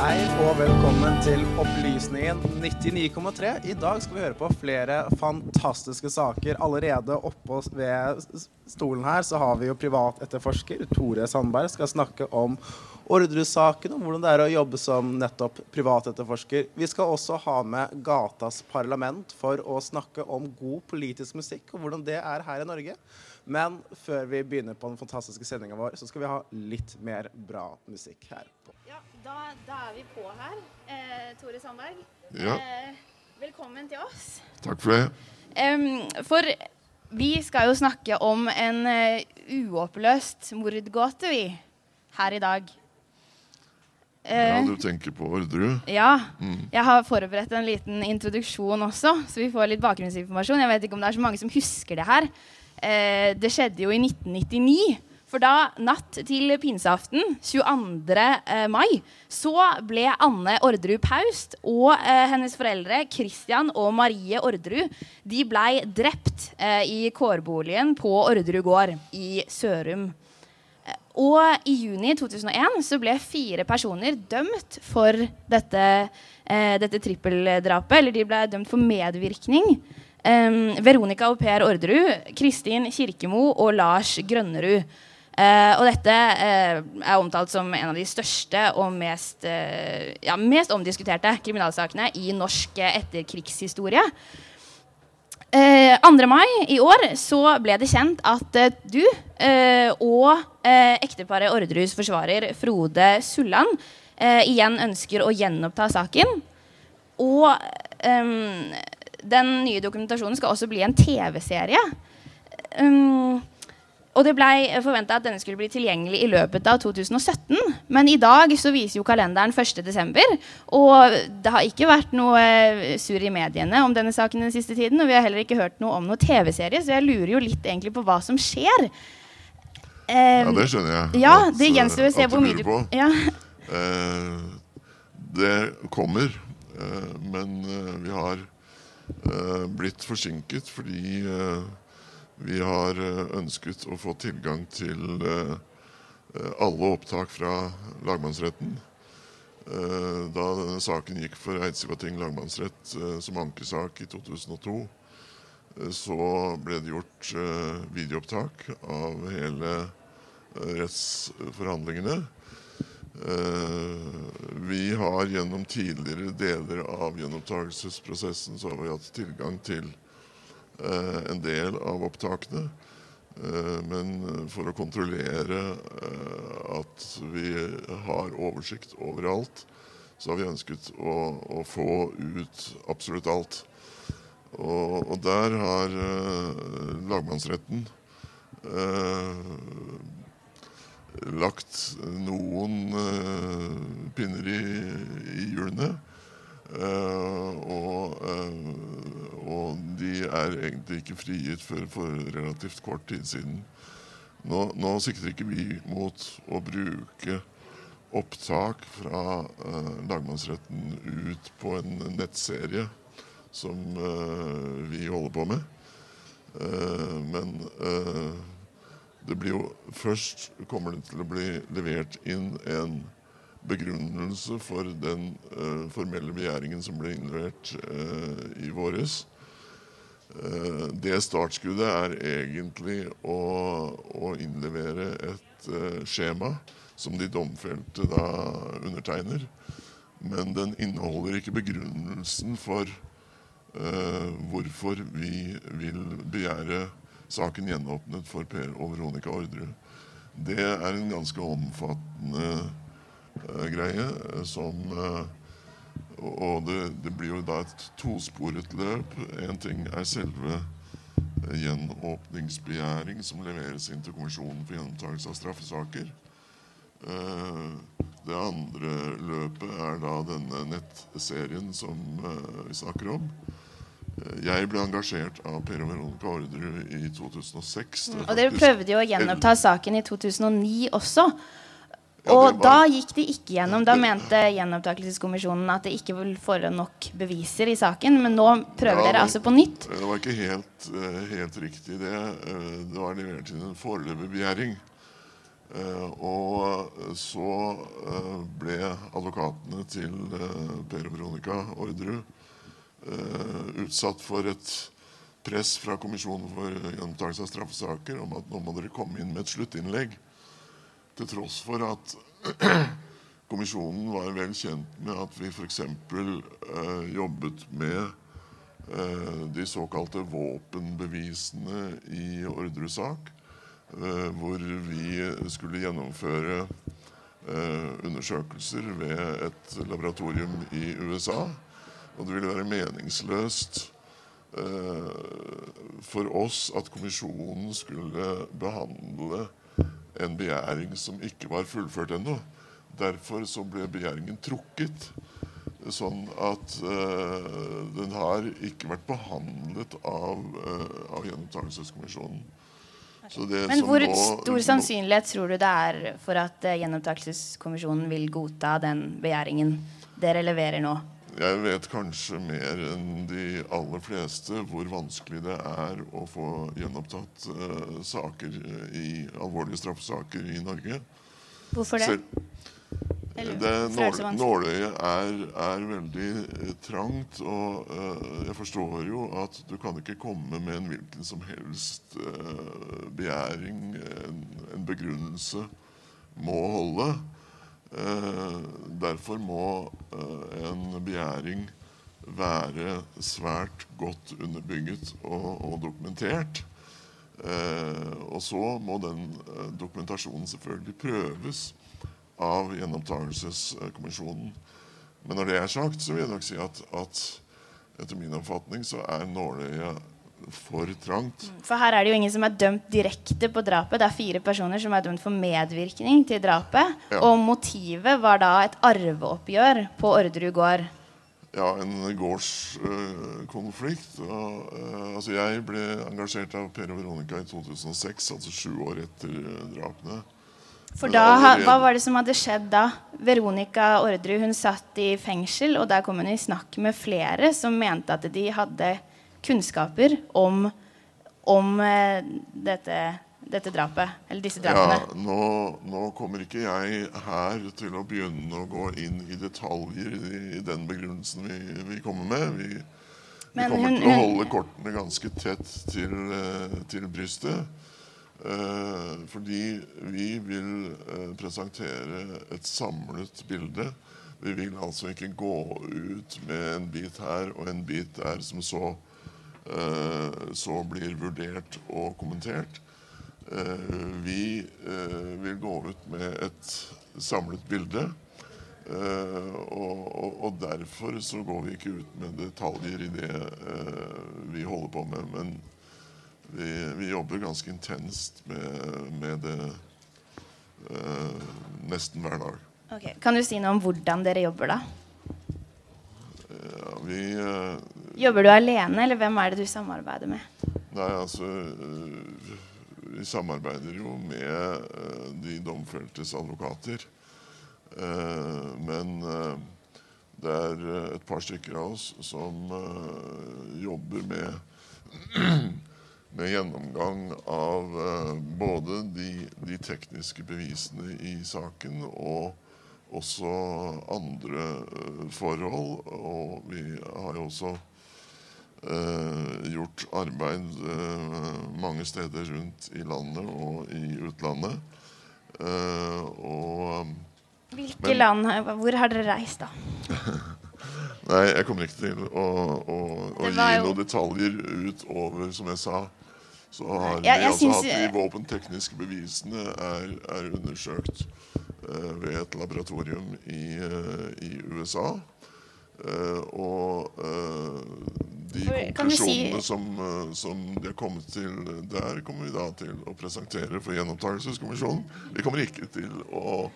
Hei og velkommen til Opplysningen 99,3. I dag skal vi høre på flere fantastiske saker. Allerede oppe ved stolen her så har vi jo privatetterforsker Tore Sandberg skal snakke om Orderud-saken, om hvordan det er å jobbe som nettopp privatetterforsker. Vi skal også ha med Gatas Parlament for å snakke om god politisk musikk og hvordan det er her i Norge. Men før vi begynner på den fantastiske sendinga vår, så skal vi ha litt mer bra musikk her. Da, da, er vi på her. Eh, Tore Sandberg, ja. eh, velkommen til oss. Takk for det. Um, for vi skal jo snakke om en uh, uoppløst mordgåte, vi, her i dag. Uh, ja, du tenker på Orderud? Ja. Mm. Jeg har forberedt en liten introduksjon også, så vi får litt bakgrunnsinformasjon. Jeg vet ikke om det er så mange som husker det her. Uh, det skjedde jo i 1999. For da, natt til pinseaften, 22. Eh, mai, så ble Anne Orderud Paust og eh, hennes foreldre Christian og Marie Orderud de blei drept eh, i kårboligen på Orderud gård i Sørum. Eh, og i juni 2001 så ble fire personer dømt for dette, eh, dette trippeldrapet. Eller de ble dømt for medvirkning. Eh, Veronica og Per Orderud, Kristin Kirkemo og Lars Grønnerud. Uh, og dette uh, er omtalt som en av de største og mest, uh, ja, mest omdiskuterte kriminalsakene i norsk etterkrigshistorie. 2. mai i år så ble det kjent at du og ekteparet Orderhus forsvarer Frode Sulland igjen ønsker å gjenoppta saken. Og um, den nye dokumentasjonen skal også bli en TV-serie. Um, og det blei forventa at denne skulle bli tilgjengelig i løpet av 2017. Men i dag så viser jo kalenderen 1.12. Og det har ikke vært noe sur surr i mediene om denne saken den siste tiden. Og vi har heller ikke hørt noe om noen TV-serie, så jeg lurer jo litt egentlig på hva som skjer. Ja, det skjønner jeg. Ja, det gjenstår å se hvor mye du ja. uh, Det kommer, uh, men vi har blitt forsinket fordi vi har eh, ønsket å få tilgang til eh, eh, alle opptak fra lagmannsretten. Da denne saken gikk for Eidsivating lagmannsrett som ankesak i 2002, så ble det gjort videoopptak av hele rettsforhandlingene. Vi har gjennom tidligere deler av gjenopptakelsesprosessen så har vi hatt tilgang til en del av opptakene. Eh, men for å kontrollere eh, at vi har oversikt overalt, så har vi ønsket å, å få ut absolutt alt. Og, og der har lagmannsretten eh, lagt noen eh, pinner i, i hjulene. Uh, og, uh, og, de er egentlig ikke frigitt før for relativt kort tid siden. Nå, nå sikter ikke vi mot å bruke opptak fra uh, lagmannsretten ut på en nettserie som vi holder på med. men det blir jo Først kommer det til å bli levert inn en begrunnelse for den uh, formelle begjæringen som ble innlevert uh, i våres. Uh, det startskuddet er egentlig å, å innlevere et skjema som de domfelte da undertegner. Men den inneholder ikke begrunnelsen for hvorfor vi vil begjære saken gjenåpnet for Per og Veronica Orderud. Det er en ganske omfattende greie eh, som eh, og- det, det blir jo da et tosporet løp. En ting er selve eh, gjenåpningsbegjæring som leveres inn til Kommisjonen for gjenopptakelse av straffesaker. Det andre løpet er da denne nettserien som vi snakker om. Jeg ble engasjert av Per og Veronica Orderud i 2006. Det er Og dere prøvde jo å gjenoppta saken i 2009 også. Og da gikk det ikke gjennom. Da mente Gjenopptakelseskommisjonen at det ikke vil forelå nok beviser i saken. Men nå prøver Ja, dere altså på nytt. Det var ikke helt, eh, helt riktig, det. Eh, det var levert inn en foreløpig begjæring. Eh, og så ble advokatene til Per og Veronica Orderud utsatt for et press fra Kommisjonen for gjenopptakelse av straffesaker om at nå må dere komme inn med et sluttinnlegg. Til tross for at kommisjonen var vel kjent med at vi f.eks. Eh, jobbet med eh, de såkalte våpenbevisene i Orderud-sak, eh, hvor vi skulle gjennomføre eh, undersøkelser ved et laboratorium i USA. Og det ville være meningsløst eh, for oss at kommisjonen skulle behandle en begjæring som ikke var fullført ennå. Derfor så ble begjæringen trukket. Sånn at uh, den har ikke vært behandlet av, uh, av Gjenopptakelseskommisjonen. Men hvor nå- stor sannsynlighet tror du det er for at uh, Gjenopptakelseskommisjonen vil godta den begjæringen dere leverer nå? Jeg vet kanskje mer enn de aller fleste hvor vanskelig det er å få gjenopptatt uh, saker eh, i alvorlige straffesaker i Norge. Hvorfor det? Eller det nål, nåløyet er, er veldig eh, trangt, og uh, jeg forstår jo at du kan ikke komme med en hvilken som helst begjæring, en, en begrunnelse, må holde. Eh, derfor må eh, en begjæring være svært godt underbygget og, og dokumentert. Eh, og så må den dokumentasjonen selvfølgelig prøves av Gjenopptakelseskommisjonen. Men når det er sagt, så vil jeg nok si at, at etter min oppfatning så er nåløyet for trangt. For her er det jo ingen som er dømt direkte på drapet. Det er fire personer som er dømt for medvirkning til drapet. Ja. Og motivet var da et arveoppgjør på Orderud gård. Ja, en gårdskonflikt. altså jeg ble engasjert av Per og Veronica i 2006, altså sju år etter eh, drapene. For da, allerede- Hva var det som hadde skjedd da? Veronica Orderud hun satt i fengsel, og der kom hun i snakk med flere som mente at de hadde kunnskaper om, om eh, dette, dette drapet. Eller disse drapene. Ja, nå, nå kommer ikke jeg her til å begynne å gå inn i detaljer i, i den begrunnelsen vi, vi kommer med. Vi, vi kommer hun- til å holde kortene ganske tett til, eh, til brystet. Eh, fordi vi vil eh, presentere et samlet bilde. Vi vil altså ikke gå ut med en bit her og en bit der som så, så blir vurdert og kommentert. Eh, vi eh, vil gå ut med et samlet bilde. Eh, og, derfor så går vi ikke ut med detaljer i det eh, vi holder på med. Men vi, jobber ganske intenst med, det eh, nesten hver dag. Okay. Kan du si noe om hvordan dere jobber da? Ja, vi eh, Jobber du alene, eller hvem er det du samarbeider med? Nei, altså øh, Vi samarbeider jo med øh, de domfeltes advokater. Eh, men øh, det er øh, et par stykker av oss som øh, jobber med med gjennomgang av øh, både de, de tekniske bevisene i saken og også andre øh, forhold. Og vi har jo også gjort arbeid eh, mange steder rundt i landet og i utlandet. Eh, og Hvilke Men- land, Hvor har dere reist, da? Nei, jeg kommer ikke til å, å, å gi noen detaljer utover, som jeg sa, Så har ja, vi altså syns- at de våpentekniske bevisene er, er undersøkt uh, ved et laboratorium i, uh, i USA. Eh, og eh, de konklusjonene si- som, eh, som de har kommet til der, kommer vi da til å presentere for gjenopptakelseskommisjonen. Vi kommer ikke til å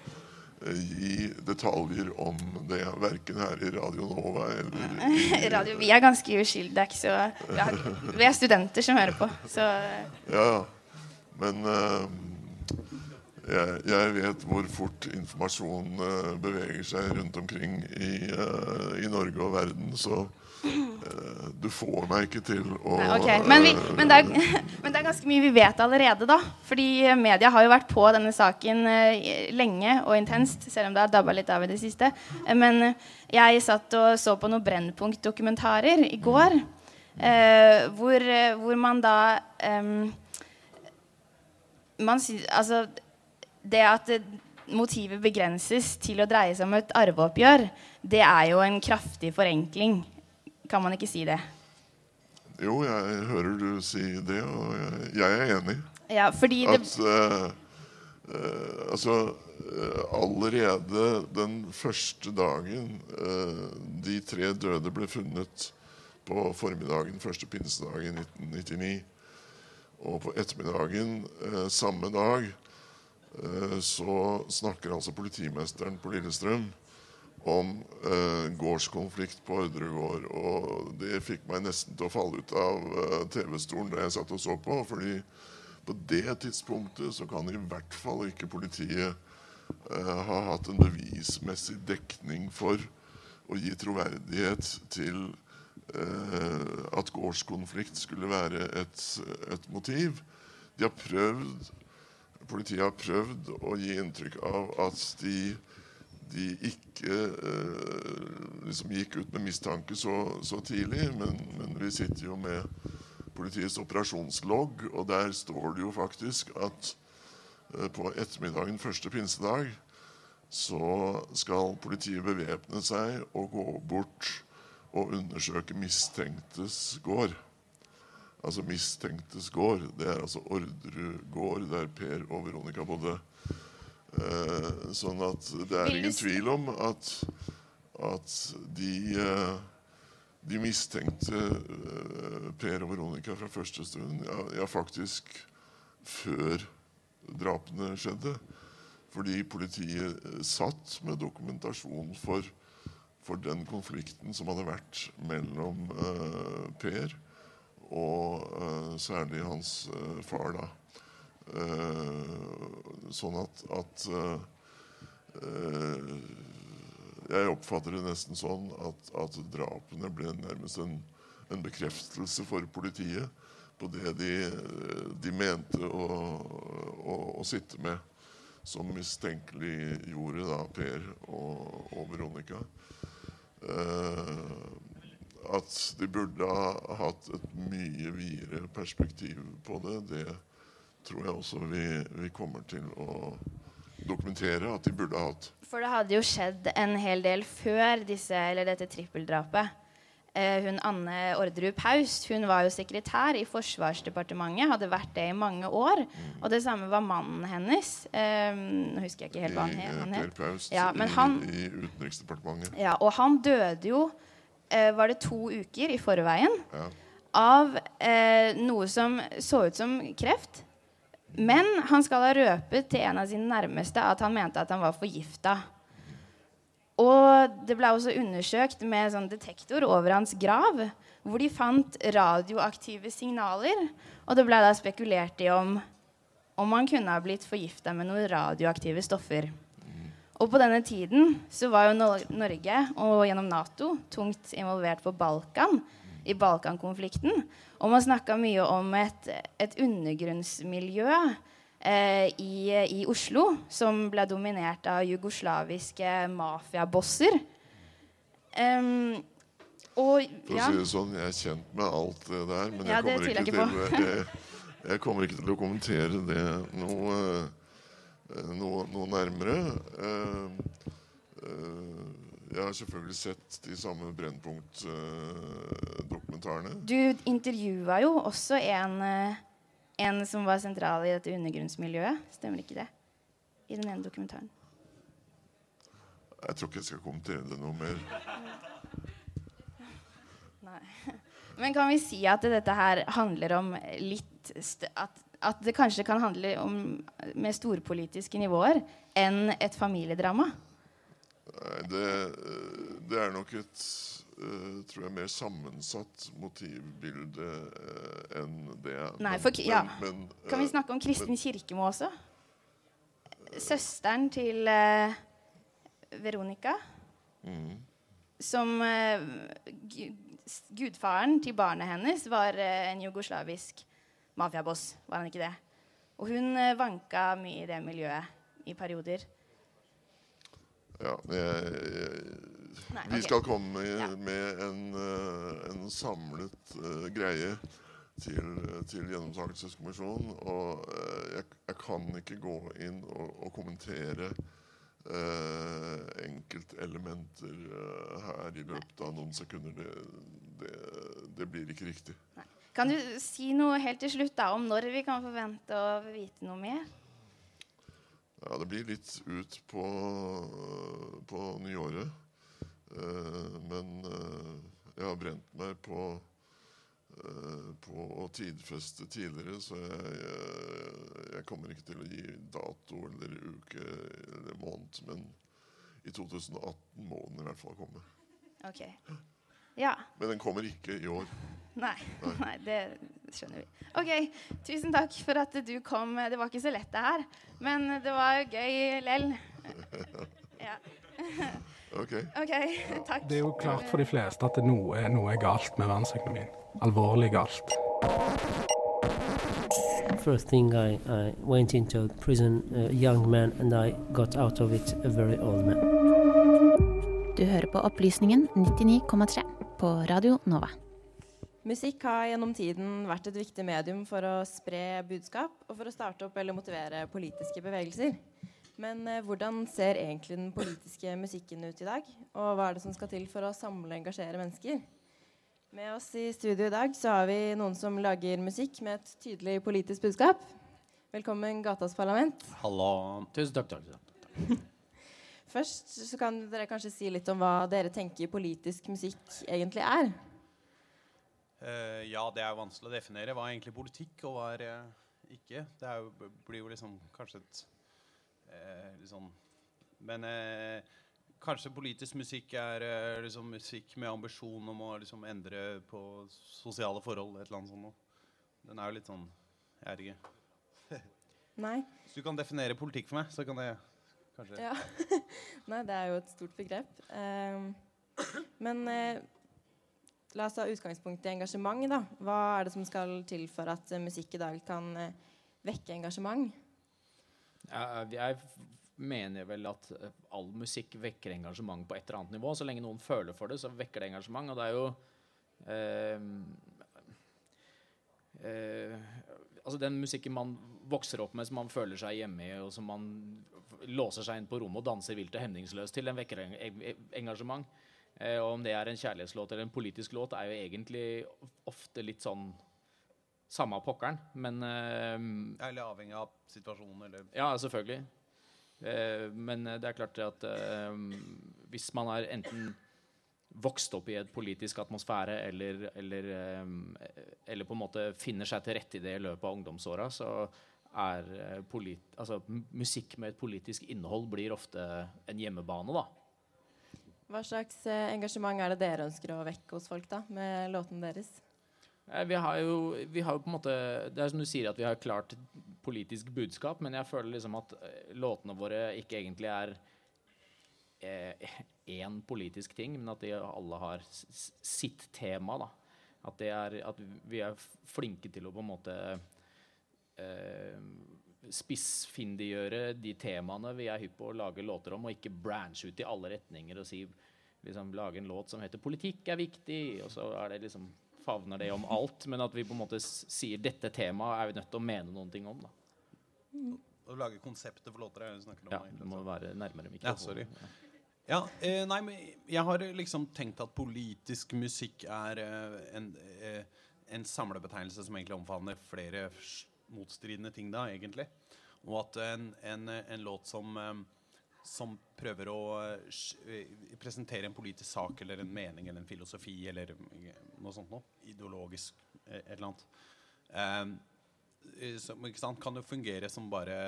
gi detaljer om det, verken her i Radio Nova eller i Radio, vi er ganske uskyldige. Det ikke så vi, er studenter som hører på, så Ja, ja. Men jeg, jeg vet hvor fort informasjon eh, beveger seg rundt omkring i, eh, i Norge og verden, så uh, du får meg ikke til å Nei, ok. men, vi, men, det er, men det er ganske mye vi vet allerede, da. Fordi media har jo vært på denne saken lenge og intenst, selv om det har dabba litt av i det siste. Men jeg satt og så på noen Brennpunkt-dokumentarer i går, uh, hvor, hvor man da um, man altså, det at motivet begrenses til å dreie seg om et arveoppgjør, det er jo en kraftig forenkling. Kan man ikke si det? Jo, jeg hører du si det, og jeg, er enig. Ja, fordi det At eh, eh, Altså eh, Allerede den første dagen eh, de tre døde ble funnet på formiddagen første pinsedag i 1999, og på ettermiddagen eh, samme dag så snakker altså politimesteren på Lillestrøm om eh, gårdskonflikt på Ordregård. Og det fikk meg nesten til å falle ut av eh, TV-stolen da jeg satt og så på. fordi på det tidspunktet så kan i hvert fall ikke politiet eh, ha hatt en bevismessig dekning for å gi troverdighet til eh, at gårdskonflikt skulle være et, et motiv. De har prøvd Politiet har prøvd å gi inntrykk av at de, de ikke eh, liksom gikk ut med mistanke så, så tidlig, men, men vi sitter jo med politiets operasjonslogg, og der står det jo faktisk at eh, på ettermiddagen første pinsedag så skal politiet bevæpne seg og gå bort og undersøke mistenktes gård. Altså mistenktes gård. Det er altså Orderud gård, der Per og Veronica bodde. Eh, sånn at det er ingen tvil om at, at de eh, de mistenkte eh, Per og Veronica fra første stund, ja, ja faktisk før drapene skjedde. Fordi politiet eh, satt med dokumentasjon for, for den konflikten som hadde vært mellom eh, Per og eh, særlig hans eh, far, da. Eh, sånn at, at jeg oppfatter det nesten sånn at, at drapene ble nærmest en, en bekreftelse for politiet på det de, de mente å, å, å sitte med, som mistenkelig gjorde da Per og, og Veronica. Eh, at de burde ha hatt et mye videre perspektiv på det, det tror jeg også vi, vi kommer til å dokumentere at de burde ha hatt. For det hadde jo skjedd en hel del før disse, eller dette trippeldrapet. Eh, hun Anne Orderud Paust hun var jo sekretær i Forsvarsdepartementet. Hadde vært det i mange år. Og det samme var mannen hennes. Eh, nå husker jeg ikke helt hva han het. eh, het. Ja, men i, han, i Utenriksdepartementet. ja, og han døde jo Var det to uker i forveien Ja. av eh, noe som så ut som kreft. Men han skal ha røpet til en av sine nærmeste at han mente at han var forgifta. Og det ble også undersøkt med sånn detektor over hans grav, hvor de fant radioaktive signaler. Og det ble da spekulert i om, om han kunne ha blitt forgifta med noen radioaktive stoffer. Og på denne tiden så var jo Norge, og gjennom Nato, tungt involvert på Balkan, i Balkankonflikten. Og man snakka mye om et, et undergrunnsmiljø eh, i, i Oslo som ble dominert av jugoslaviske mafiabosser. Um, og For å si det sånn, jeg er kjent med alt det der, men Ja, jeg, det kommer ikke til, jeg, jeg kommer ikke til å kommentere det noe, noe, noe nærmere. Eh, eh, jeg har selvfølgelig sett de samme Brennpunkt-dokumentarene. Du intervjua jo også en, eh, en som var sentral i dette undergrunnsmiljøet. Stemmer ikke det? I den ene dokumentaren. Jeg tror ikke jeg skal kommentere det noe mer. Nei. Men kan vi si at dette her handler om litt at, at det kanskje kan handle om med storpolitiske nivåer enn et familiedrama? Nei, det, eh, det er nok et uh, tror jeg, mer sammensatt motivbilde uh, enn det. Nei, for, ja. Men, men, kan vi snakke om Kristin Kirkemo også? Søsteren til uh, Veronica. Mm. Som Gudfaren til barnet hennes var en jugoslavisk mafiaboss, var han ikke det? Og hun vanka mye i det miljøet i perioder. Ja, jeg, jeg, Nei, vi skal komme ja. med en, uh, en samlet uh, greie til, til Gjennomsakelseskommisjonen. Og uh, jeg, jeg, kan ikke gå inn og, og kommentere enkeltelementer her i løpet av noen sekunder. Det, det, det blir ikke riktig. Nei. Kan du si noe helt til slutt da, om når vi kan forvente å vite noe mer? Ja, det blir litt ut på, på nyåret. Uh, men uh, jeg har brent meg på, uh, på å tidfeste tidligere, så jeg, jeg, jeg, kommer ikke til å gi dato eller uke eller måned. Men i 2018 må den i hvert fall komme. Ok. Ja. Men den kommer ikke i år. Nei, nei. det skjønner vi. Ok, Tusen takk for at du kom. Det var ikke så lett, det her. Men det var gøy lell. Ja. Okay. ok. Takk. Det er jo klart for de fleste at noe, noe er galt med verdensøkonomien. Alvorlig galt. First thing I, I went into prison, a young man, and I got out of it a very old man. Du hører på Opplysningen 99,3 på Radio Nova. Musikk har gjennom tiden vært et viktig medium for å spre budskap og for å starte opp eller motivere politiske bevegelser. Men eh, hvordan ser egentlig den politiske musikken ut i dag? Og hva er det som skal til for å samle og engasjere mennesker? Med oss i studio i dag så har vi noen som lager musikk med et tydelig politisk budskap. Velkommen, Gatas Parlament. Hallo. Tusen takk. takk, takk. Først så kan dere kanskje si litt om hva dere tenker politisk musikk egentlig er. Uh, ja, det er vanskelig å definere. Hva er egentlig politikk, og hva er uh, ikke? Det jo, blir jo liksom kanskje et uh, liksom, Men kanskje politisk musikk er liksom musikk med ambisjon om å liksom endre på sosiale forhold. Et eller annet sånt. Den er jo litt sånn Jeg er. Nei. Hvis du kan definere politikk for meg, så kan jeg kanskje Ja. Nei, det er jo et stort begrep. men La oss ta utgangspunkt i engasjement. da. Hva er det som skal til for at uh, musikk i dag kan uh, vekke engasjement? Ja, jeg mener vel at all musikk vekker engasjement på et eller annet nivå. Så lenge noen føler for det, så vekker det engasjement. Og det er jo altså Den musikken man vokser opp med, som man føler seg hjemme i, og som man låser seg inn på rommet og danser vilt og hemningsløst til, den vekker engasjement. Eh, og om det er en kjærlighetslåt eller en politisk låt, er jo egentlig ofte litt sånn samme pokkeren, men uh, Eller avhengig av situasjonen, eller Ja, selvfølgelig. Uh, men det er klart at uh, hvis man er enten vokst opp i et politisk atmosfære eller, eller, eller, på en måte finner seg til rette i det i løpet av ungdomsåra, så er altså, musikk med et politisk innhold blir ofte en hjemmebane, da. Hva slags eh, engasjement er det dere ønsker å vekke hos folk da, med låten deres? Vi har, jo, vi har på en måte Det er som du sier, at vi har klart politisk budskap, men jeg føler liksom at eh, låtene våre ikke egentlig er én eh, politisk ting, men at de alle har sitt tema. da. At, er, at vi er flinke til å på en måte eh, spissfindiggjøre de temaene vi er hypp på å lage låter om, og ikke branche ut i alle retninger og si, liksom, lage en låt som heter 'Politikk er viktig', og så er det liksom favner det om alt, men at vi på en måte sier dette temaet er vi nødt til å mene noen ting om. da. Å lage konseptet for låter er det snakker om. Ja, det må være nærmere mikrofonen. Ja, sorry. Ja, eh, nei, men jeg har liksom tenkt at politisk musikk er eh, en, eh, en samlebetegnelse som egentlig omfavner flere motstridende ting da, egentlig. Og at en, en, en låt som eh, som prøver å eh, presentere en politisk sak eller en mening eller en filosofi eller eh, noe sånt noe. Ideologisk et eller annet. Eh, som, sant, kan jo fungere som bare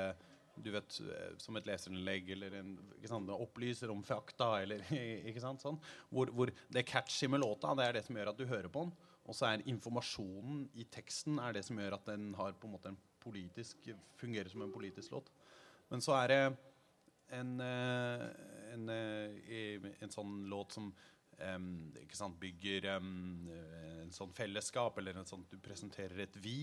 du vet, som et leserinnlegg eller en, sant, opplyser om fakta. Eller, ikke sant, sånn. hvor, hvor det catchy med låta det er det som gjør at du hører på den. Og så er informasjonen i teksten er det som gjør at den har på en måte en politisk, fungerer som en politisk låt. Men så er det en, en, en, eh, en sånn låt som um, sant, bygger um, en sånn fellesskap, eller en sånn, du presenterer et vi.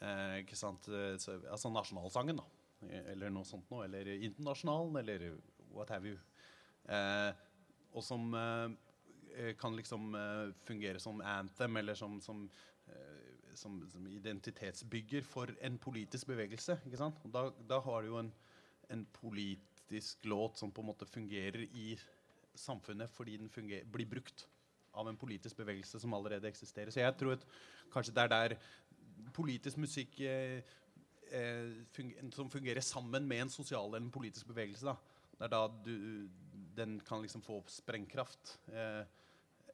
Uh, ikke sant? Eh, Så, altså nasjonalsangen, da. Eh, Eller noe sånt noe. Eller internasjonalen, eller what have you. Uh, og som eh, eh, kan liksom eh, fungere som anthem, eller som, som, eh, som, som identitetsbygger for en politisk bevegelse. Da, da har du jo en, en politisk låt som på en måte fungerer i samfunnet fordi den funger, blir brukt av en politisk bevegelse som allerede eksisterer. Så jeg tror at kanskje det er der politisk musikk eh, funger, som fungerer sammen med en sosial eller en politisk bevegelse. Da. Det er da du, den kan liksom få sprengkraft. Eh,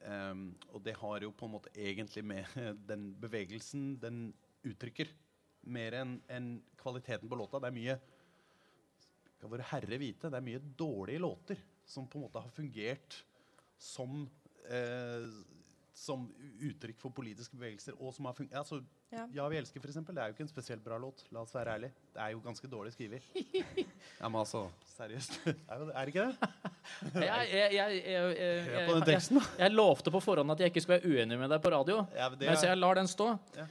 em, og det har jo på en måte egentlig med den bevegelsen den uttrykker, mer enn en kvaliteten på låta. Det er mye skal vår herre vite, det er mye dårlige låter som på en måte har fungert som eh, som uttrykk for politiske bevegelser. Og som har fun altså, Ja. ja. vi elsker, for eksempel. Det er jo ikke en spesielt bra låt. La oss være ærlig. Det er jo ganske dårlig skrevet. ja, men altså, seriøst. Er, det ikke det? Jeg, jeg, jeg, jeg, jeg, lovte på forhånd at jeg ikke skulle være uenig med deg på radio, Ja, men er... men så jeg lar den stå. Ja.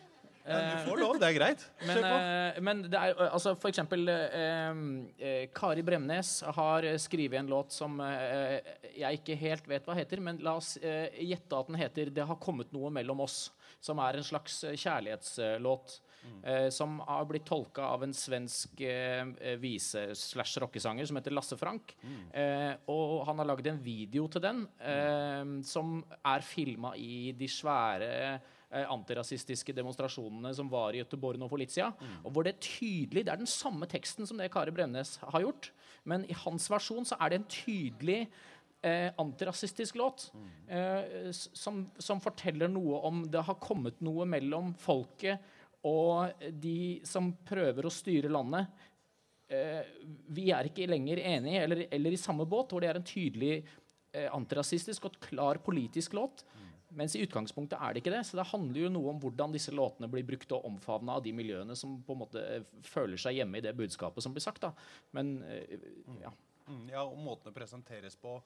Ja, du får lov, det er greit. Men, uh, eh, men det er eh, altså for eksempel uh, eh, Kari Bremnes har eh, skrevet en låt som uh, jeg ikke helt vet hva heter, men la oss eh, gjette at den heter 'Det har kommet noe mellom oss', som er en slags eh, kjærlighetslåt. Eh, som har blitt tolka av en svensk eh, eh, vise-slash-rockesanger som heter Lasse Frank. Eh, og han har lagd en video til den eh, som er filma i de svære eh, antirasistiske demonstrasjonene som var i Göteborg nå for litt siden. Og hvor det er tydelig Det er den samme teksten som det Kari Bremnes har gjort, men i hans versjon så er det en tydelig eh, antirasistisk låt eh, som, som forteller noe om det har kommet noe mellom folket og de som prøver å styre landet. Eh, vi er ikke lenger enige eller, eller i samme båt, hvor det er en tydelig eh, antirasistisk og klar politisk låt. Mens i utgangspunktet er det ikke det. Så det handler jo noe om hvordan disse låtene blir brukt og omfavna av de miljøene som på en måte eh, føler seg hjemme i det budskapet som blir sagt. da. Men eh, ja. Mm, ja, og måten det presenteres på,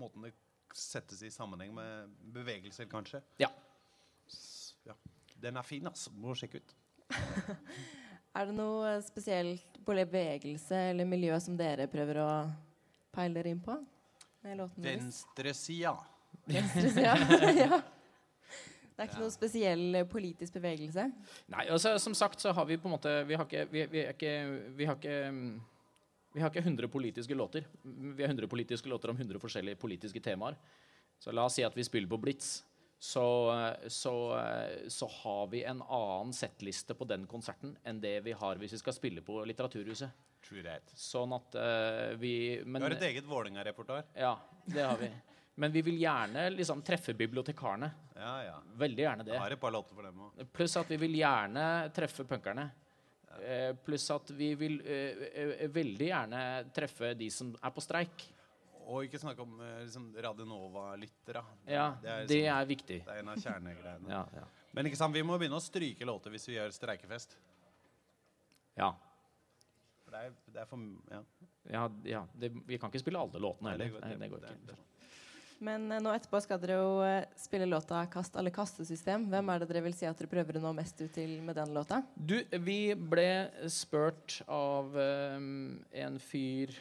måten det settes i sammenheng med bevegelser, kanskje. Ja. Ja. Den er fin, altså. Må sjekke ut. Er det noe spesielt på bevegelse eller miljø som dere prøver å peile dere inn på? Med låten deres? Venstresida. Venstresida, ja. Det er ikke noen spesiell eh, politisk bevegelse? Nei, altså som sagt så har vi på en måte Vi har ikke Vi, vi er ikke Vi har ikke mm, vi har ikke 100 politiske låter. Vi har 100 politiske låter om 100 forskjellige politiske temaer. Så la oss si at vi spiller på Blitz. Så, så, så har vi en annen settliste på den konserten enn det vi har hvis vi skal spille på Litteraturhuset. True that. Sånn at uh, vi men, Du har et eget Vålerenga-reportar. Ja, det har vi. Men vi vil gjerne liksom treffe bibliotekarene. Ja, ja. Veldig gjerne det. Jeg har et par låter for dem òg. Pluss at vi vil gjerne treffe punkerne. Eh, pluss at vi vil eh, eh, veldig gjerne treffe de som er på streik. Og ikke snakke om eh, liksom Radio Nova-lyttere. Ja, det er viktig. Det er en av kjernegreiene. Ja, ja. Men ikke sant, vi må begynne å stryke låter hvis vi gjør streikefest. Ja. For det er, det er for Ja. Ja, ja det, vi kan ikke spille alle låtene Nei, det går- det, det går det- ikke. Men eh, nå etterpå skal dere jo eh, spille låta 'Kast alle kastesystem'. Hvem er det dere vil si at dere prøver å nå mest ut til med den låta? Du, vi ble spurt av eh, en fyr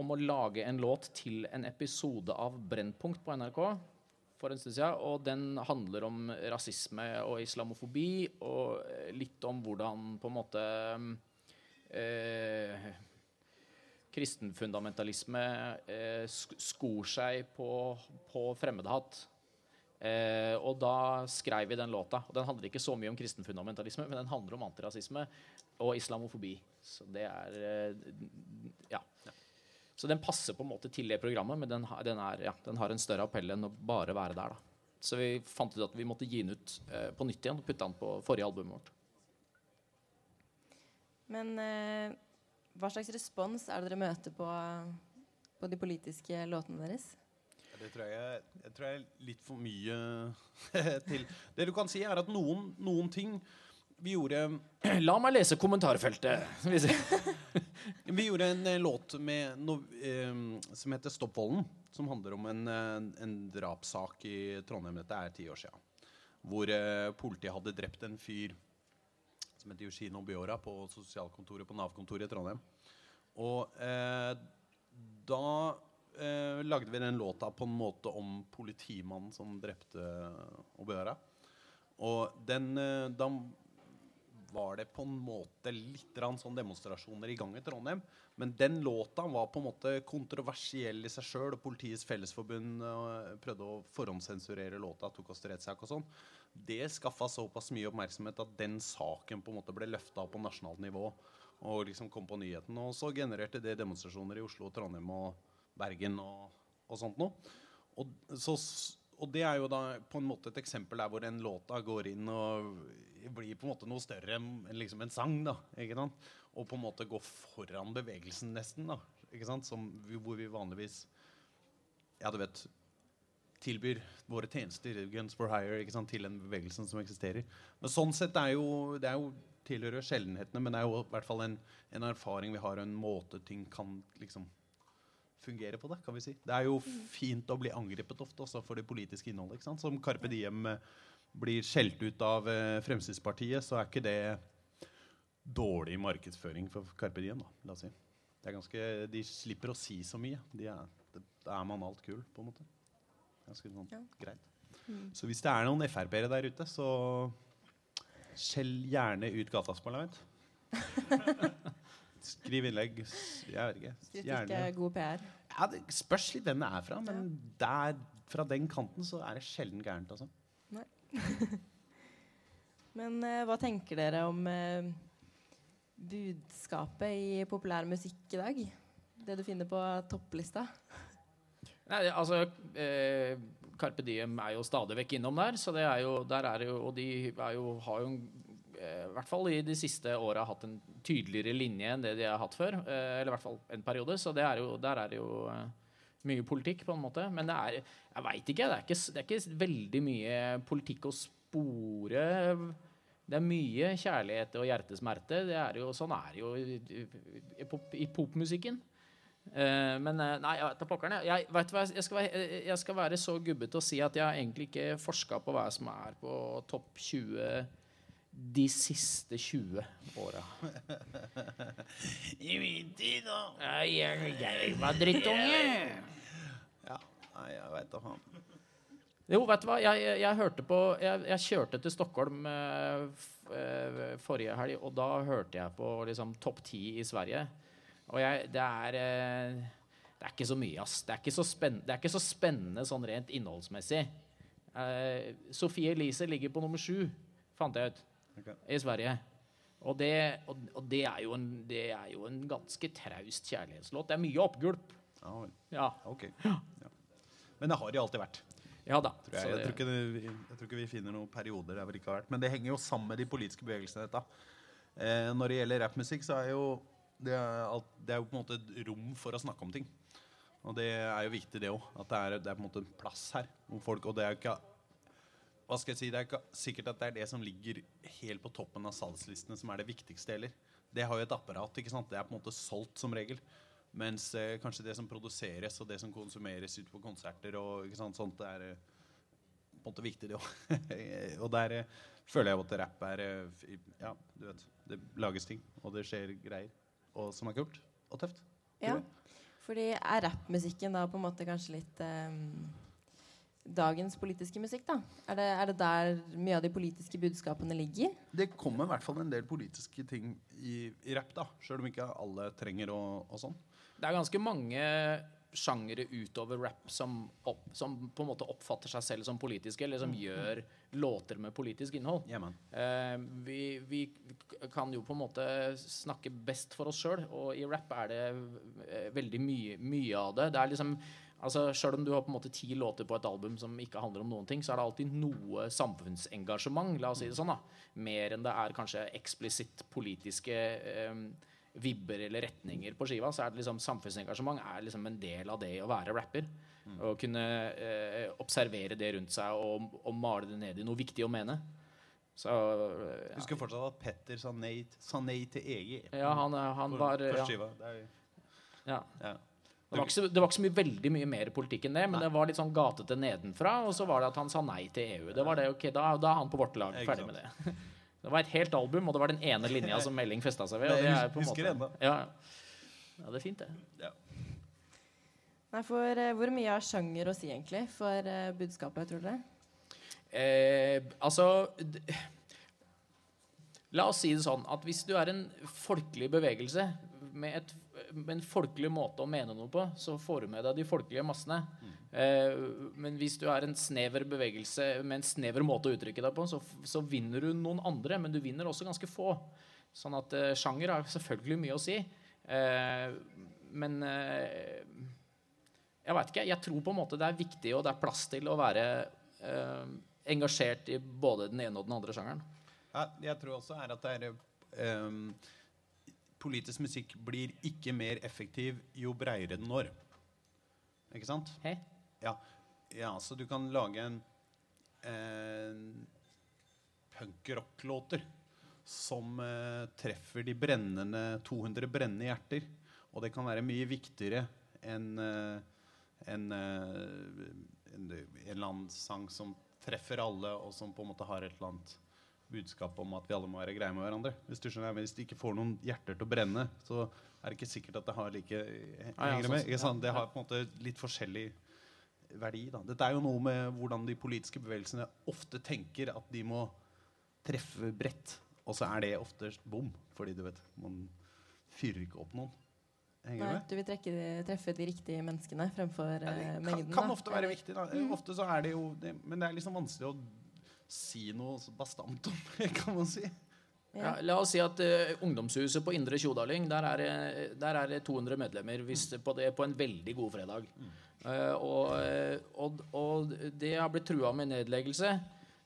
om å lage en låt til en episode av Brennpunkt på NRK for en stund siden. Og den handler om rasisme og islamofobi, og litt om hvordan på en måte eh, kristenfundamentalisme eh, skor seg på, på fremmedhat. Eh, og da skrev vi den låta. Og den handler ikke så mye om kristenfundamentalisme, men den handler om antirasisme og islamofobi. Så det er eh, Ja. Så den passer på en måte til det programmet, men den, har- den, er, ja, den har en større appell enn å bare være der. da. Så vi fant ut at vi måtte gi den ut eh, på nytt igjen og putte den på forrige albumet vårt. Men eh, hva slags respons er det dere møter på, på de politiske låtene deres? Det tror jeg, jeg tror jeg er litt for mye til. Det du kan si, er at noen, noen ting vi gjorde La meg lese kommentarfeltet. Vi gjorde en eh, låt med no, eh, som heter 'Stopp volden'. Som handler om en, eh, en drapssak i Trondheim. Dette er ti år siden. Hvor eh, politiet hadde drept en fyr som heter Yoshino Biora på sosialkontoret på Nav-kontoret i Trondheim. Og eh, da eh, lagde vi den låta på en måte om politimannen som drepte Obiora. Og den eh, Da var det på en måte litt sånn demonstrasjoner i gang i Trondheim. Men den låta var på en måte kontroversiell i seg sjøl, Politiets Fellesforbund eh, prøvde å forhåndssensurere låta, tok oss til rettssak og sånn. Det skaffa såpass mye oppmerksomhet at den saken på en måte ble løfta på nasjonalt nivå og liksom kom på nyheten. Og så genererte det demonstrasjoner i Oslo, Trondheim og Bergen og, og sånt noe. Og, så, og det er jo da på en måte et eksempel der hvor en låta går inn og blir på en måte noe større enn liksom en sang. da, ikke sant? Og på en måte går foran bevegelsen nesten. da, ikke sant? Som, hvor vi vanligvis ja, du vet, tilbyr våre tjenester Guns for Hire, ikke sant, til den bevegelsen som eksisterer. Men sånn sett er jo, det er jo tilhører sjeldenhetene, men det er jo i hvert fall en, en erfaring vi har, og en måte ting kan liksom fungere på det, kan vi si. Det er jo fint å bli angrepet ofte også for det politiske innholdet. ikke sant? Som Carpe Diem eh, blir skjelt ut av eh, Fremskrittspartiet, så er ikke det dårlig markedsføring for Carpe Diem, da, la oss si. Det er ganske, de slipper å si så mye. De er, det, er man alt kul, på en måte. Ganske sånn greit. Mm. Så hvis det er noen Frp-ere der ute, så skjell gjerne ut gatas parlament. Skriv innlegg. Jeg vet ikke. Er god PR. Ja, det spørs litt hvem det er fra, men der, fra den kanten så er det sjelden gærent, altså. Nei. Men eh, hva tenker dere om eh, budskapet i populær musikk i dag? Det du finner på topplista? Nei, altså eh, Carpe Diem er jo stadig vekk innom der, så det er jo, der er jo Og de jo, har jo eh, i hvert fall i de siste åra hatt en tydeligere linje enn det de har hatt før. Eh, eller i hvert fall en periode. Så er jo, der er det jo eh, mye politikk, på en måte. Men det er Jeg veit ikke. Ikke, det er ikke veldig mye politikk å spore. Det er mye kjærlighet og hjertesmerte. Det er jo, sånn er det jo i, i, i popmusikken. Eh, men eh, nei, jeg vet da pokkeren. Jeg, jeg, vet hva, jeg, skal være, eh, jeg skal være så gubbete å si at jeg har egentlig ikke forska på hva som er på topp 20 de siste 20 åra. I min tid, da. Jeg, jeg var drittunge. Ja, nei, jeg veit da faen. Jo, vet du hva? Jeg, jeg, jeg hørte på jeg, jeg kjørte til Stockholm eh, forrige helg, og da hørte jeg på liksom, topp ti i Sverige. Og jeg, det er eh, Det er ikke så mye, ass. Det er ikke så, spenn, det er ikke så spennende sånn rent innholdsmessig. Uh, Sofie Elise ligger på nummer sju, fant jeg ut, i Sverige. Og det, og, og det, er jo en, det er jo en ganske traust kjærlighetslåt. Det er mye oppgulp. Ja. Ja. Ok. Ja. Men det har de alltid vært. Ja da. Tror jeg. så Jeg, tror ikke jeg tror ikke vi finner noen perioder der vi det ikke har vært. Men det henger jo sammen med de politiske bevegelsene. Dette. Eh, når det gjelder rappmusikk, så er jo det, er alt, det er jo på en måte et rom for å snakke om ting. Og det er jo viktig, det òg. At det er, det er på en måte en plass her. Folk, og det er jo ikke hva skal jeg si, Det er ikke sikkert at det er det som ligger helt på toppen av salgslistene som er det viktigste heller. Det har jo et apparat. ikke sant? Det er på en måte solgt som regel. Mens eh, kanskje det som produseres og det som konsumeres ute på konserter og ikke sant, sånt, det er eh, på en måte viktig, det òg. og der eh, føler jeg at rapp er eh, Ja, du vet. Det lages ting, og det skjer greier og, som er kult og tøft. Ja. Fordi er rappmusikken da på en måte kanskje litt um, dagens politiske musikk, da? Er det, er det der mye av de politiske budskapene ligger? Det kommer i hvert fall en del politiske ting i, i rapp, da. Sjøl om ikke alle trenger å og sånn. Det er ganske mange sjangere utover rap som, opp, som på en måte oppfatter seg selv som politiske, eller som Mm. gjør låter med politisk innhold. Eh, vi, vi kan jo på en måte snakke best for oss sjøl, og i rap er det eh, veldig mye, mye av det. Det er liksom Altså, Sjøl om du har på en måte ti låter på et album som ikke handler om noen ting, så er det alltid noe samfunnsengasjement, la oss si det sånn. da. Mer enn det er kanskje eksplisitt politiske eh, vibber eller retninger på skiva. Så er det liksom samfunnsengasjement er liksom en del av det å være rapper. Å kunne eh, observere det rundt seg og, og male det ned i noe viktig å mene. Så ja. Jeg husker fortsatt at Petter sa nei, sa nei til EG. Ja, han, eh, han For- var første ja. skiva. Det Ja. Ja. Det var, ikke det var ikke så mye, veldig mye mer politikk enn det, men det var litt sånn gatete nedenfra. Og så var det at han sa nei til EU. Det var det, ok, Da, da er han på vårt lag. Ferdig med det. Det var et helt album, og det var den ene linja som Melding festa seg ved. Og Det er på en husker måte, ja, ja, det er fint, det. Nei, for uh, Hvor mye har sjanger å si egentlig for uh, budskapet, tror dere? Eh, altså d- La oss si det sånn at hvis du er en folkelig bevegelse med, et, en folkelig måte å mene noe på, så får du med deg de folkelige massene. Eh, men hvis du er en snever bevegelse med en snever måte å uttrykke deg på, så, så vinner du noen andre, men du vinner også ganske få. Sånn at eh, sjanger har selvfølgelig mye å si. Eh, men eh, jeg veit ikke. Jeg tror på en måte det er viktig, og det er plass til å være eh, engasjert i både den ene og den andre sjangeren. Ja, jeg tror også er at det er ehm, Politisk musikk blir ikke mer effektiv jo breiere den når. Ikke sant? Ja. ja, så du kan lage en, en punk-rock-låter som eh, treffer de brennende 200 brennende hjerter. Og det kan være mye viktigere enn eh, en, eh, en, en eller annen sang som treffer alle, og som på en måte har et eller annet budskap om at vi alle må være greie med hverandre. Hvis du skjønner, hvis du ikke får noen hjerter til å brenne, så er det ikke sikkert at det har like henger sånn med? Ikke sant? Det har på en måte litt forskjellig verdi. Da. Dette er jo noe med hvordan de politiske bevegelsene ofte tenker at de må treffe bredt. Og så er det oftest bom, fordi du vet, man fyrer ikke opp noen. Henger Nei, du med? du vil trekke de, treffe de riktige menneskene fremfor det Kan, mengden. kan da. ofte være viktig. Da. Mm. Ofte så er det jo det, Men det er liksom vanskelig å si noe bastant om kan man si. Ja, la oss si at uh, ungdomshuset på Indre Tjodaling, der er, der er det 200 medlemmer hvis det på, det, på en veldig god fredag. Uh, og, eh, og, og det har blitt trua med nedleggelse.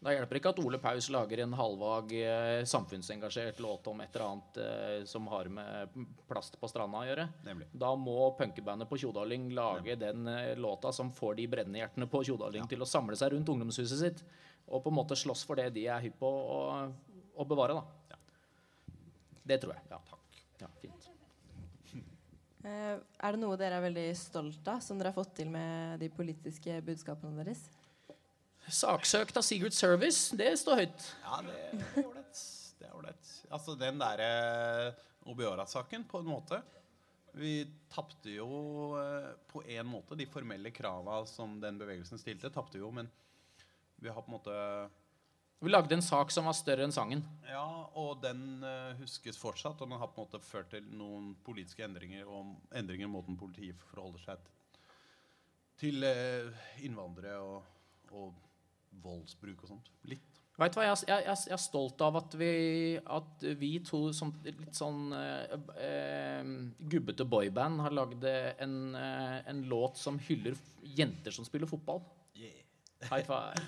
Da hjelper det ikke at Ole Paus lager en halvvag uh, samfunnsengasjert låt om et eller annet som har med plast på stranda å gjøre. Nemlig. Da må punkebandet på Tjodaling lage den eh, låta som får de brennende hjertene på Tjodaling til å samle seg rundt ungdomshuset sitt, og på en måte slåss for det de er hypp på å, bevare. da. Det tror jeg. Ja, takk. Ja, fint. Eh, er det noe dere er veldig stolt av, som dere har fått til med de politiske budskapene deres? Saksøkt av Secret Service, det står høyt. Ja, det er ålreit. Det er ålreit. Altså den derre Obiora-saken, på en måte. Vi tapte jo eh, på en måte de formelle krava som den bevegelsen stilte, tapte jo, men vi har på en måte Vi lagde en sak som var større enn sangen. Ja, og den uh, huskes fortsatt, og den har på en måte ført til noen politiske endringer og endringer i måten politiet forholder seg til, eh, innvandrere og, og voldsbruk og sånt. Litt. Vet du hva, jeg, jeg, jeg, jeg er stolt av at vi, at vi to som litt sånn uh, gubbete boyband har lagd en, en låt som hyller jenter som spiller fotball. High five.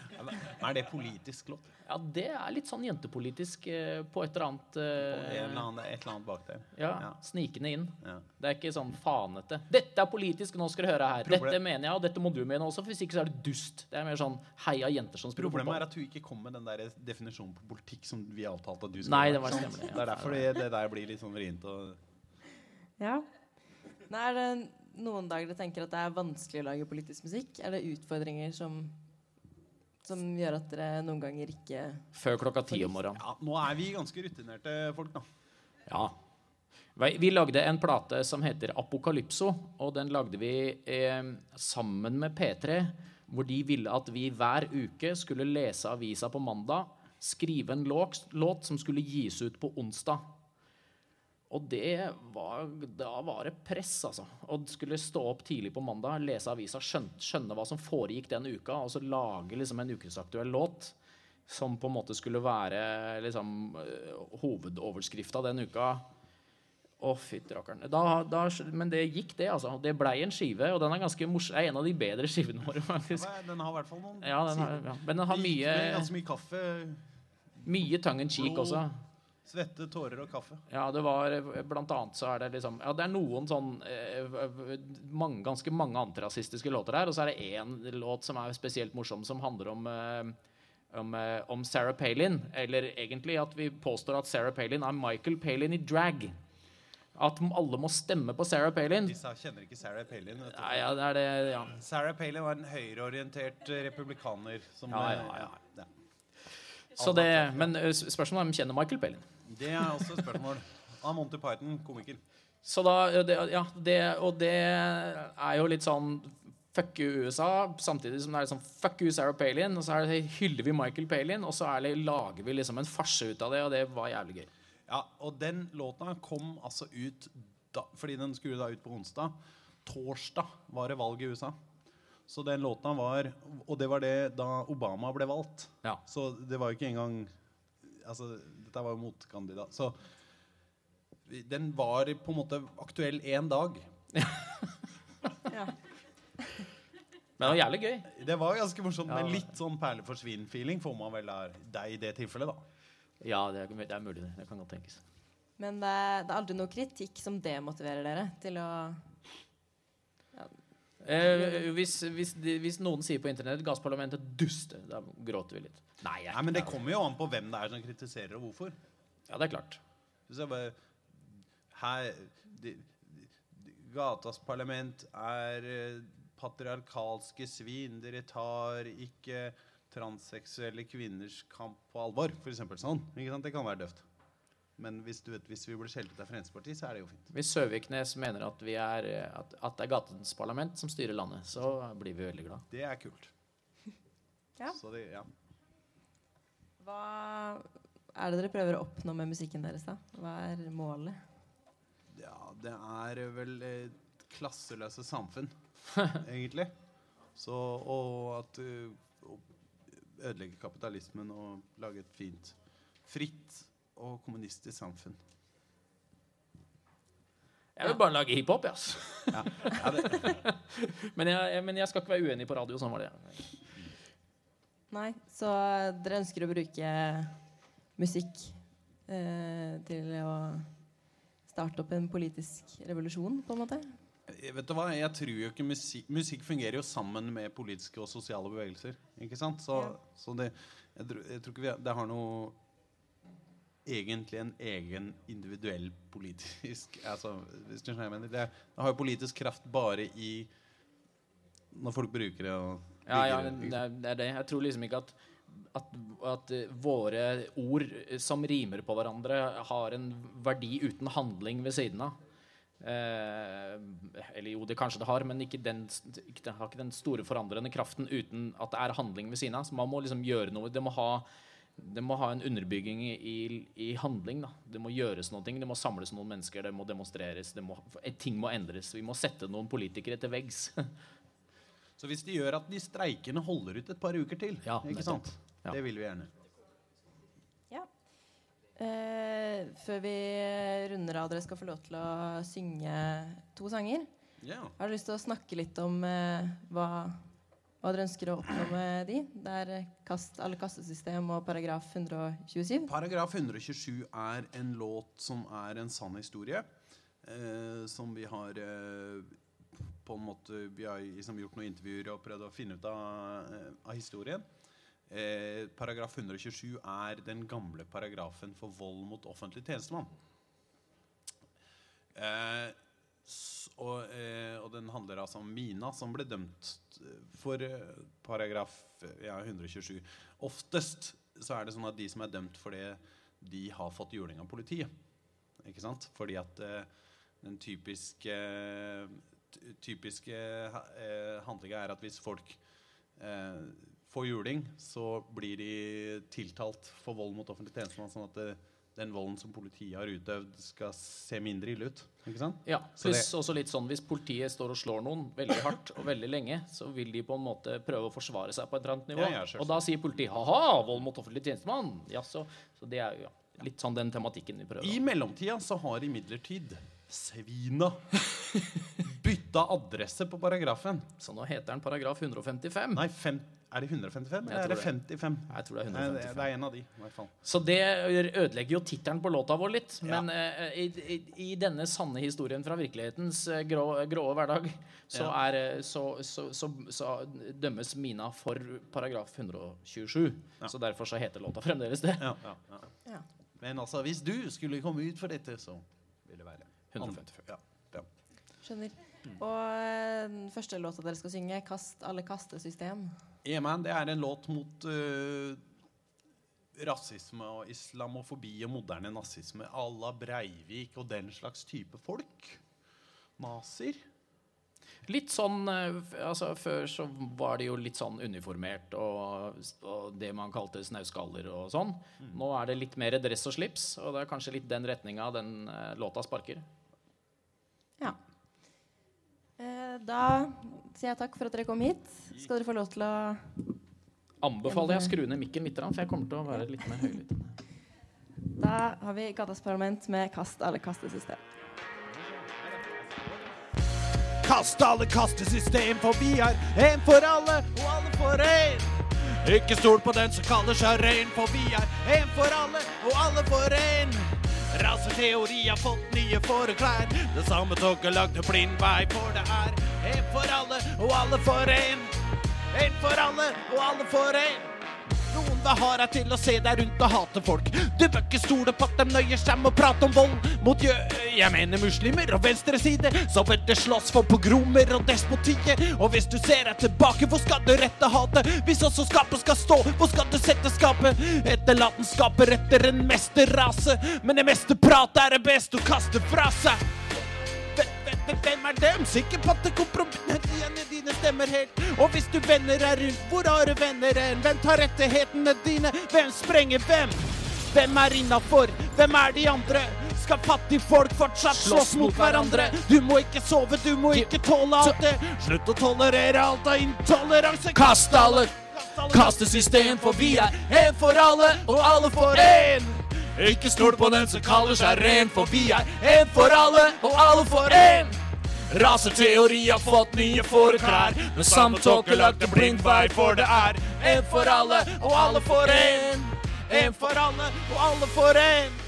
Er det politisk låt? Ja, det er litt sånn jentepolitisk eh, på et eller annet uh, eller annen, et eller annet bak der. Ja, Ja. Snikende inn. Ja. Det er ikke sånn fanete. 'Dette er politisk, nå skal du høre her.' Problem- Dette mener jeg, og dette må du mene også, for hvis ikke så er det dust. Det er mer sånn heia jenter som spiller Problemet er at du ikke kom med den der definisjonen på politikk som vi avtalte at du Nei, ha. det var ja. Det er derfor det, det der blir litt sånn vrient. Og Ja. Nei, er det noen dager du tenker at det er vanskelig å lage politisk musikk? Er det utfordringer som, som gjør at dere noen ganger ikke Før klokka ti om morgenen. ja, nå er vi ganske rutinerte folk, da. Ja. Vi lagde en plate som heter Apokalypso, og den lagde vi eh, sammen med P3, hvor de ville at vi hver uke skulle lese avisa på mandag, skrive en låt, låt som skulle gis ut på onsdag. Og det var, da var det press, altså. Å skulle stå opp tidlig på mandag, lese avisa, skjønne, skjønne hva som foregikk den uka, og så lage liksom en ukesaktuell låt som på en måte skulle være liksom eh, hovedoverskrifta den uka. Å, fytti rakkeren. Men det gikk, det. altså. Det blei en skive, og den er ganske morsom. er en av de bedre skivene våre. faktisk. Den har i hvert fall noen Ja, den har, ja. Men den har mye mye kaffe. Mye tongue in cheek også. Svette, tårer og kaffe. Ja, det var blant annet så er det liksom Ja, det er noen sånn eh, mange, Ganske mange antirasistiske låter her, og så er det én låt som er spesielt morsom, som handler om eh, om, eh, om Sarah Palin. Eller egentlig at vi påstår at Sarah Palin er Michael Palin i drag. At alle må stemme på Sarah Palin. Disse kjenner ikke Sarah Palin. Ja, ja, det er det, ja. Sarah Palin var en høyreorientert republikaner. Som, Ja, ja, ja. Så det, men spørsmålet er om kjenner Michael Palin. Det er også et spørsmål. Av Monty Python, komiker. Så da, det, ja, det, og det er jo litt sånn Fuck you USA, samtidig som det er sånn fuck you Sarah Palin. Og så er det, hyller vi Michael Palin, og så er det, lager vi liksom en farse ut av det, og det var jævlig gøy. Ja, og den låta kom altså ut da, Fordi den skulle da ut på onsdag. Torsdag var det valg i USA. Så den låta var Og det var det da Obama ble valgt. Ja. Så det var jo ikke engang Altså, dette var jo motkandidat. Så den var på en måte aktuell én dag. Men det var jævlig gøy. Det var ganske morsomt, Ja. men litt sånn perleforsvinn-feeling får man vel av deg i det tilfellet, da. Ja, det er, det er mulig. Det Det kan godt tenkes. Men det er, det er aldri noe kritikk som demotiverer dere til å Eh, hvis, hvis, de, hvis noen sier på internett 'Gassparlamentet duster', da gråter vi litt. Nei, jeg, Nei, men det kommer jo an på hvem det er som kritiserer, og hvorfor. Ja, det er klart. Hvis jeg bare her, de, de, Gatas parlament er eh, patriarkalske svin. Dere tar ikke transseksuelle kvinners kamp på alvor. Eksempel sånn. Ikke sant? Det kan være døvt. Men hvis, du vet, hvis vi blir skjelt ut av Fremskrittspartiet, så er det jo fint. Hvis Søviknes mener at, vi er, at, at det er gatens parlament som styrer landet, så blir vi veldig glad. Det er kult. Ja. Så det, ja. Hva er det dere prøver å oppnå med musikken deres, da? Hva er målet? ja, det er vel et klasseløse samfunn, egentlig. Så, og at ødelegge kapitalismen og lage et fint, fritt og kommunistisk samfunn. Jeg vil bare lage hiphop, altså. Ja. Ja, men, jeg, men jeg skal ikke være uenig på radio. Sånn var det. Nei, så dere ønsker å bruke musikk eh, til å starte opp en politisk revolusjon, på en måte? Vet du hva, jeg tror jo ikke musikk Musikk fungerer jo sammen med politiske og sosiale bevegelser. Ikke sant? Så, så det jeg, tror- jeg tror ikke vi det har noe Egentlig en egen individuell politisk altså, Hvis du skjønner jeg mener. Det, det har jo politisk kraft bare i Når folk bruker det og Ja, ja, det det er det. Jeg tror liksom ikke at, at, at eh, våre ord som rimer på hverandre, har en verdi uten handling ved siden av. Eh, eller jo, det kanskje det har, men ikke den, ikke, det har ikke den store forandrende kraften uten at det er handling ved siden av. Så man må liksom gjøre noe. Det må ha, det må ha en underbygging i, i handling. Da. Det må gjøres noe. Det må samles noen mennesker. Det må demonstreres. Det må, ting må endres. Vi må sette noen politikere til veggs. Så hvis de gjør at de streikende holder ut et par uker til, Ja, ikke sant? Ja. Det vil vi gjerne. Ja. Eh, før vi runder av, dere skal få lov til å synge to sanger. Ja. Har dere lyst til å snakke litt om eh, hva, hva dere ønsker å oppnå med de? Det er kast, alle kastesystem og paragraf 127. Paragraf 127 er en låt som er en sann historie. Eh, som vi har eh, på en måte Vi har liksom gjort noen intervjuer og prøvd å finne ut av, eh, av historien. Eh, paragraf 127 er den gamle paragrafen for vold mot offentlig tjenestemann. Eh, og, eh, og den handler altså om Mina, som ble dømt eh, for eh, paragraf eh, ja, 127. Oftest så er det sånn at de som er dømt for det, de har fått juling av politiet. Ikke sant? Fordi at eh, den typiske, ty- typiske eh, handlinga er at hvis folk eh, får juling, så blir de tiltalt for vold mot offentlig tjenestemann. Sånn at det, den volden som politiet har utøvd, skal se mindre ille ut. Ikke sant? Ja, pluss også litt sånn Hvis politiet står og slår noen veldig hardt og veldig lenge, så vil de på en måte prøve å forsvare seg på et eller annet nivå. Ja, ja, og da sier politiet 'ha-ha, vold mot offentlig tjenestemann'. Ja, så, så det er jo ja, litt sånn den tematikken vi prøver. I mellomtida så har imidlertid svina bytta adresse på paragrafen. Så nå heter den paragraf 155. Nei, fem, er det 155 eller er det tror det. 55? Jeg tror det er Nei, 155. det, det er en av de, i hvert fall. Så det ødelegger jo tittelen på låta vår litt. Men eh, i, i, i denne sanne historien fra virkelighetens eh, grå, grå hverdag, så, Ja. er, eh, så, så, så, så dømmes Mina for paragraf 127. Så derfor så heter låta fremdeles det. Ja, ja, ja. Ja. Men altså, hvis du skulle komme ut for dette, så vil det være 155. Ja, ja. Skjønner. Og eh, den første låta dere skal synge, 'Kast alle kastesystem'. E-Man, det er en låt mot uh, rasisme og islamofobi og moderne nazisme à la Breivik og den slags type folk. Nazier. Litt sånn eh, altså Før så var det jo litt sånn uniformert og, og det man kalte snauskaller og sånn. Nå er det litt mer dress og slips, og det er kanskje litt den retninga den låta sparker. Ja. Eh, da sier jeg takk for at dere kom hit. Skal dere få lov til å Anbefaler jeg å skru ned mikken litt, for jeg kommer til å være litt mer høylytt. Da har vi Gatas Parlament med 'Kast alle kastesystem'. Kast alle kastesystem, for vi er en for alle og alle for én. Ikke stol på den som kaller seg rein, for vi er en for alle og alle for en. Raseteori har fått nye foreklær. Det samme toget lagde blind vei, for det er en for alle og alle for en. En for alle og alle for en. Noen vil ha deg til å se deg rundt og hate folk. Du bør ikke stole på at de nøyer seg med å prate om vold mot jø... Jeg mener muslimer og venstreside, som det slåss for pogromer og despotiet. Og hvis du ser deg tilbake, hvor skal du rette hatet? Hvis også skapet skal stå, hvor skal du sette skapet? Etterlatenskaper etter en mesterrase, men det meste prat er det best å kaste fra seg. Hvem- er dem? Sikker på at det kompromissene dine stemmer helt. Og hvis du vender deg rundt, hvor har du venner hen? Hvem tar rettighetene dine? Hvem sprenger hvem? Hvem er innafor? Hvem er de andre? Skal fattige folk fortsatt slåss mot hverandre? Du må ikke sove, du må ikke tåle alt det. Slutt å tolerere alt av intoleranse. Kast alle kastesystem, for vi er en for alle og alle for én. Ikke stol på den som kaller seg ren, for vi er en for alle og alle for én. Raseteori har fått nye fåreklær, men samtåke lagde blind vei, for det er en for alle og alle for en. En for alle og alle for én.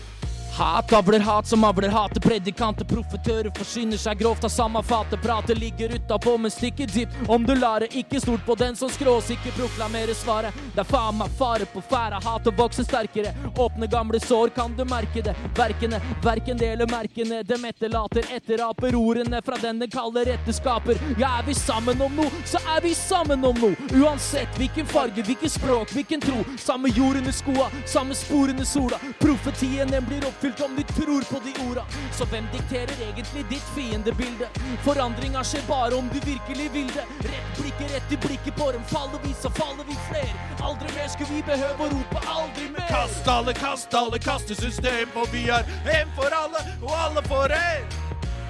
Hat avler hat som avler hate. Predikanter, profetører forsyner seg grovt av samme fatet. Pratet ligger utapå, men stikker dypt. Om du lar det, ikke stort på den som skråsikker proklamerer svaret. Det er faen meg fare på ferde. Hatet vokser sterkere. Åpne gamle sår, kan du merke det. Verkene, verken deler merkene. Dem etterlater etteraper ordene fra den den kaller etterskaper. Ja, er vi sammen om noe, så er vi sammen om noe. Uansett hvilken farge, hvilken språk, hvilken tro. Samme jord under skoa, samme spor under sola. Profetien den blir oppfylt om du tror på de orda. Så hvem dikterer egentlig ditt fiendebilde? Forandringa skjer bare om du virkelig vil det. Rett blikket, rett i blikket på dem. Faller vi, så faller vi fler. Aldri mer skulle vi behøve å rope aldri mer. Kast alle, kast alle, kastesystem, for vi er en for alle og alle for en.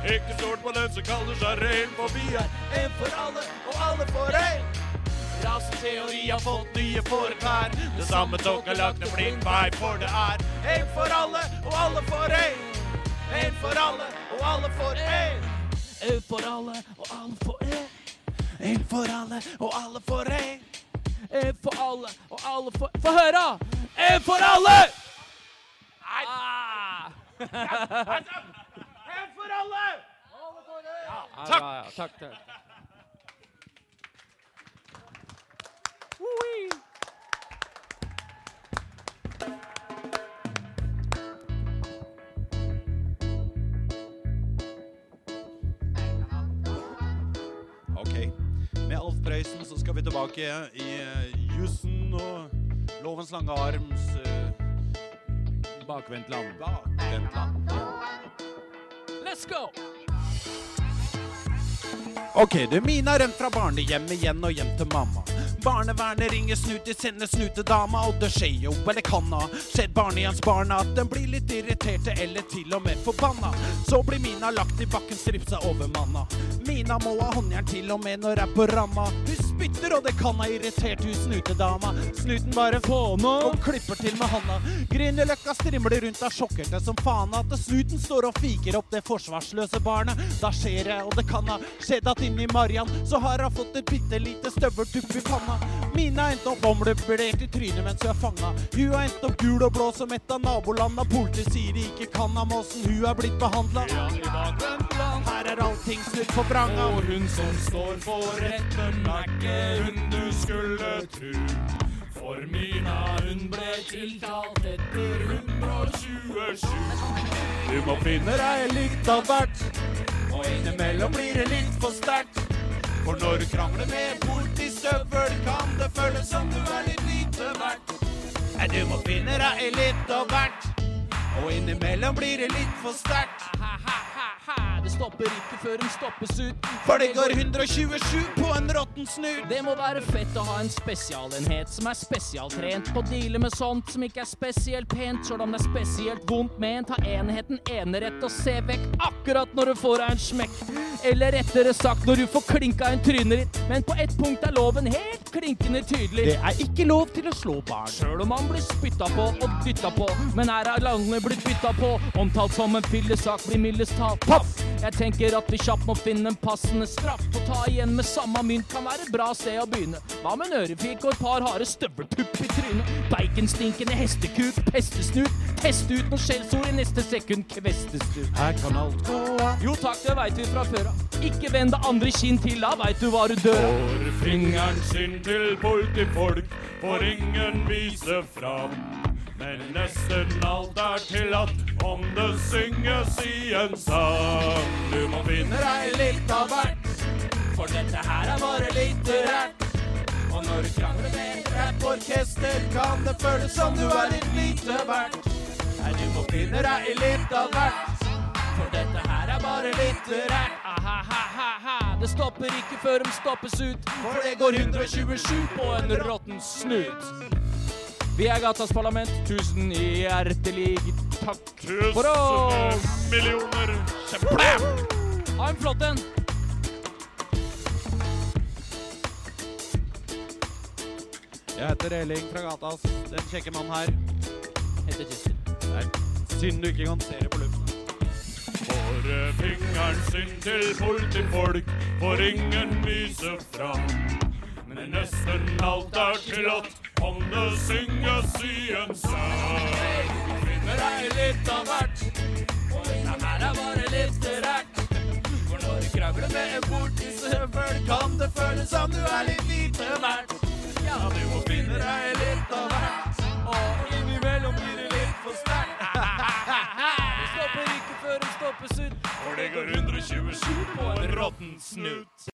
Ikke stol på den som kaller seg ren, for vi er en for alle og alle for en. Raseteori har fått nye fåreklær. Det samme toget har lagt en blind vei, for det er en for alle og alle for en. En for alle og alle for en. En for alle og alle for en. En for alle og alle for en. En for alle og alle for Få høre! En for alle! Ah. En for alle! Takk. Ja, ja, takk, takk. Ok. Med Alf Prøysen så skal vi tilbake i uh, jussen og lovens lange arms uh, Bakvendtland. Bakvendtland. Let's go! Ok, du Mina har rømt fra barnehjemmet igjen og hjem til mamma. Barnevernet ringer Snute, de sender snutedama, og det skjer jo, eller kan ha skjedd barnehjemsbarna at den blir litt irriterte eller til og med forbanna. Så blir Mina lagt i bakken, stripsa overmanna. Mina må ha håndjern til og med når er på ramma. Hun spytter, og det kan ha irritert hun snutedama. Snuten bare få nå og klipper til med handa. Grünerløkka strimler rundt av sjokkerte som faen at snuten står og fiker opp det forsvarsløse barnet. Da skjer det, og det kan ha skjedd at inni Marian så har hun fått et bitte lite støveltupp i panna. Mina endte opp omløpert i trynet mens hun er fanga. Hun har endt opp gul og blå som et av nabolanda. Politiet sier de ikke kan ham åssen hun er blitt behandla. Her er allting snudd på vranga. Og hun som står for retten, er ikke hun du skulle tru. For Mina, hun ble tiltalt etter 127. Du må finne deg litt av hvert, og innimellom blir det litt for sterkt. For når du krangler med politistøvel, kan det føles som du er litt lite verdt. Nei, du må finne deg litt av hvert, og innimellom blir det litt for sterkt. Det stopper ikke før hun stoppes ut. For det går 127 på en råtten snut. Det må være fett å ha en spesialenhet som er spesialtrent på å deale med sånt som ikke er spesielt pent, sjøl om det er spesielt vondt ment. Ha enheten enerett og se vekk akkurat når du får deg en smekk. Eller rettere sagt når du får klinka en trynet ditt. Men på ett punkt er loven helt klinkende tydelig. Det er ikke lov til å slå barn. Sjøl om man blir spytta på og dytta på. Men her er landet blitt bytta på. Omtalt som en fillesak blir mildest talt paff. Jeg tenker at vi kjapt må finne en passende straff. Å ta igjen med samme mynt kan være et bra sted å begynne. Hva med en ørefik og et par harde støveltupp i trynet? Baconstinkende hestekuk, pestesnut. Teste ut noen skjellsord i neste sekund, kvestestut. Her kan alt gå av. Jo takk, det veit vi fra før av. Ikke vend det andre kinn til, da veit du hva du dør av. For fingeren sin til politifolk får ingen vise fram. Men nesten alt er tillatt om det synges i en sang. Du må finne deg litt av hvert, for dette her er bare litterært. Og når du krangler med et rapporkester, kan det føles som du er litt lite verdt. Nei, du må finne deg litt av hvert, for dette her er bare litterært. Ha-ha-ha-ha, det stopper ikke før de stoppes ut. For det går 127 på en råtten snut. Vi er Gatas Parlament. Tusen hjertelig takk for oss! Tusen millioner kjempeblæm! Ha en flott en. Jeg heter Eling fra Gatas. Den kjekke mannen her. Heter Christer. Nei, synd du ikke kan se det på luften. For fingeren sin til politifolk får ingen viser fram. Men nesten alt er tillatt om det synges i en sang. Finner deg litt av hvert, og dette her er bare litterært. For når du krangler med en bortisøvel, kan det føles som du er litt lite verdt. Ja, du må finne deg litt av hvert, og innimellom blir det litt for sterkt. Det stopper ikke før det stoppes ut. For det går 127 på en råtten snut.